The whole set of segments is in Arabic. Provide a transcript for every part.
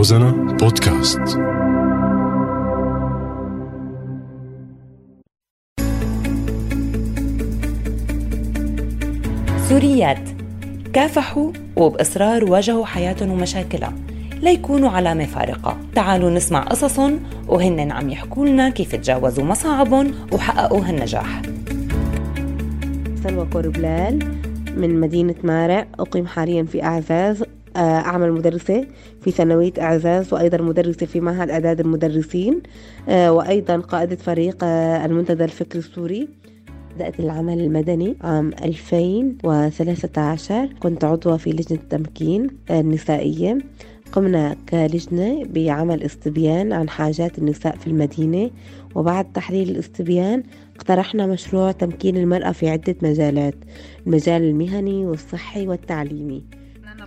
روزانا بودكاست. سوريات. كافحوا وبإصرار واجهوا حياتهم ومشاكلها. ليكونوا علامة فارقة. تعالوا نسمع قصصهم وهن عم يحكوا لنا كيف تجاوزوا مصاعبهم وحققوا هالنجاح. سلوى كوربلال من مدينة مارع. أقيم حاليا في أعزاز أعمل مدرسة في ثانوية أعزاز وأيضا مدرسة في معهد إعداد المدرسين آه، وأيضا قائدة فريق آه، المنتدى الفكري السوري بدأت العمل المدني عام 2013 كنت عضوة في لجنة التمكين النسائية. قمنا كلجنة بعمل استبيان عن حاجات النساء في المدينة. وبعد تحليل الاستبيان اقترحنا مشروع تمكين المرأة في عدة مجالات المجال المهني والصحي والتعليمي.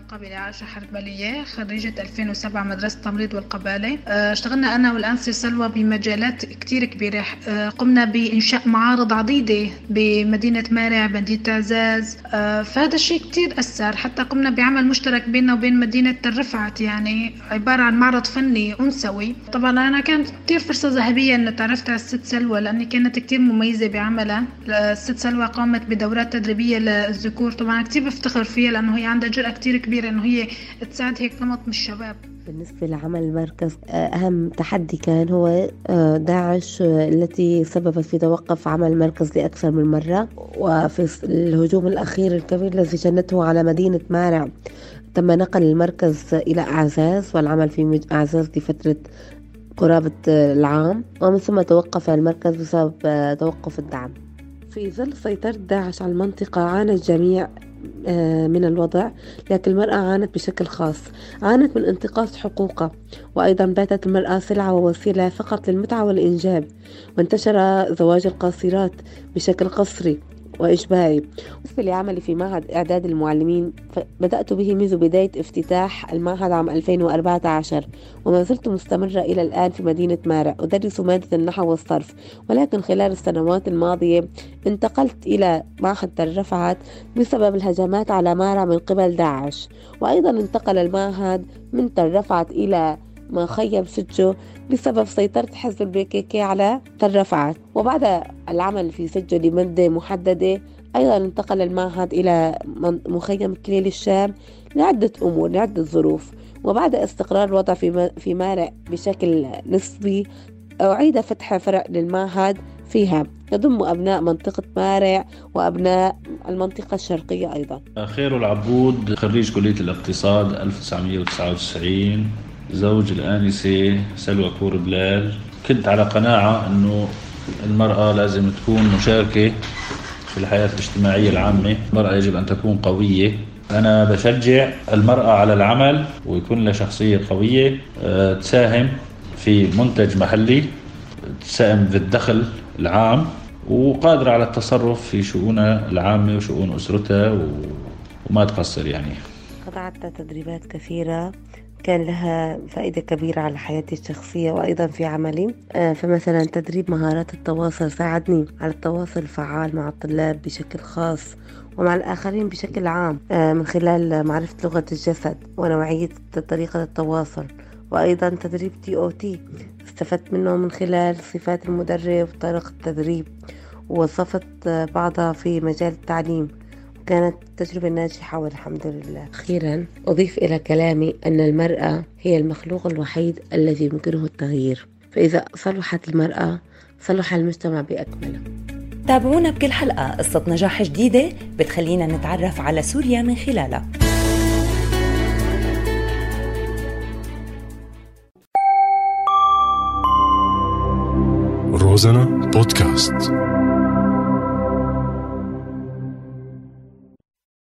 القابلة عائشة حربلية خريجة 2007 مدرسة التمريض والقبالة. آه، اشتغلنا أنا والأنسة سلوى بمجالات كتير كبيرة. آه، قمنا بإنشاء معارض عديدة بمدينة مارع مدينة عزاز آه، فهذا الشيء كتير أثر. حتى قمنا بعمل مشترك بيننا وبين مدينة الرفعت يعني عبارة عن معرض فني أنثوي. طبعا أنا كانت كتير فرصة ذهبية أن تعرفت على الست سلوى لأني كانت كتير مميزة بعملها. الست سلوى قامت بدورات تدريبية للذكور. طبعا كتير بفتخر فيها لأنه هي عندها جرأة كتير كبيرة إنه هي تساعد هيك نمط من الشباب. بالنسبة لعمل المركز آه، أهم تحدي كان هو آه، داعش آه، التي سببت في توقف عمل المركز لأكثر من مرة وفي الهجوم الأخير الكبير الذي شنته على مدينة مارع. تم نقل المركز إلى أعزاز والعمل في أعزاز لفترة قرابة العام ومن ثم توقف المركز بسبب توقف الدعم. في ظل سيطرة داعش على المنطقة عانى الجميع من الوضع لكن المرأة عانت بشكل خاص. عانت من انتقاص حقوقها وأيضا باتت المرأة سلعة ووسيلة فقط للمتعة والإنجاب وانتشر زواج القاصرات بشكل قصري. وإجباري. بالنسبة لعملي في معهد إعداد المعلمين بدأت به منذ بداية افتتاح المعهد عام 2014 وما زلت مستمرة إلى الآن في مدينة مارع أدرس مادة النحو والصرف. ولكن خلال السنوات الماضية انتقلت إلى معهد الرفعت بسبب الهجمات على مارع من قبل داعش. وأيضا انتقل المعهد من ترفعت إلى ما خيم سجه بسبب سيطرة حزب البيكيكي على ترفعت وبعد العمل في سجه لمدة محددة أيضا انتقل المعهد إلى مخيم كليل الشام لعدة أمور لعدة ظروف. وبعد استقرار الوضع في في مارع بشكل نسبي أعيد فتح فرع للمعهد فيها. يضم أبناء منطقة مارع وأبناء المنطقة الشرقية أيضا. خير العبود خريج كلية الاقتصاد 1999 زوج الآنسة سلوى كور بلال. كنت على قناعة أنه المرأة لازم تكون مشاركة في الحياة الاجتماعية العامة. المرأة يجب أن تكون قوية. أنا بشجع المرأة على العمل ويكون لها شخصية قوية. آه، تساهم في منتج محلي تساهم في الدخل العام وقادرة على التصرف في شؤونها العامة وشؤون أسرتها وما تقصر يعني. قطعت تدريبات كثيرة. كان لها فائدة كبيرة على حياتي الشخصية وأيضا في عملي. آه، فمثلا تدريب مهارات التواصل ساعدني على التواصل الفعال مع الطلاب بشكل خاص ومع الآخرين بشكل عام آه، من خلال معرفة لغة الجسد ونوعية طريقة التواصل. وأيضا تدريب تي أو تي استفدت منه من خلال صفات المدرب وطريقة التدريب ووظفت بعضها في مجال التعليم. كانت تجربة ناجحة والحمد لله. أخيرا أضيف إلى كلامي أن المرأة هي المخلوق الوحيد الذي يمكنه التغيير. فإذا صلحت المرأة صلح المجتمع بأكمله. تابعونا بكل حلقة. قصة نجاح جديدة بتخلينا نتعرف على سوريا من خلالها. روزانا بودكاست.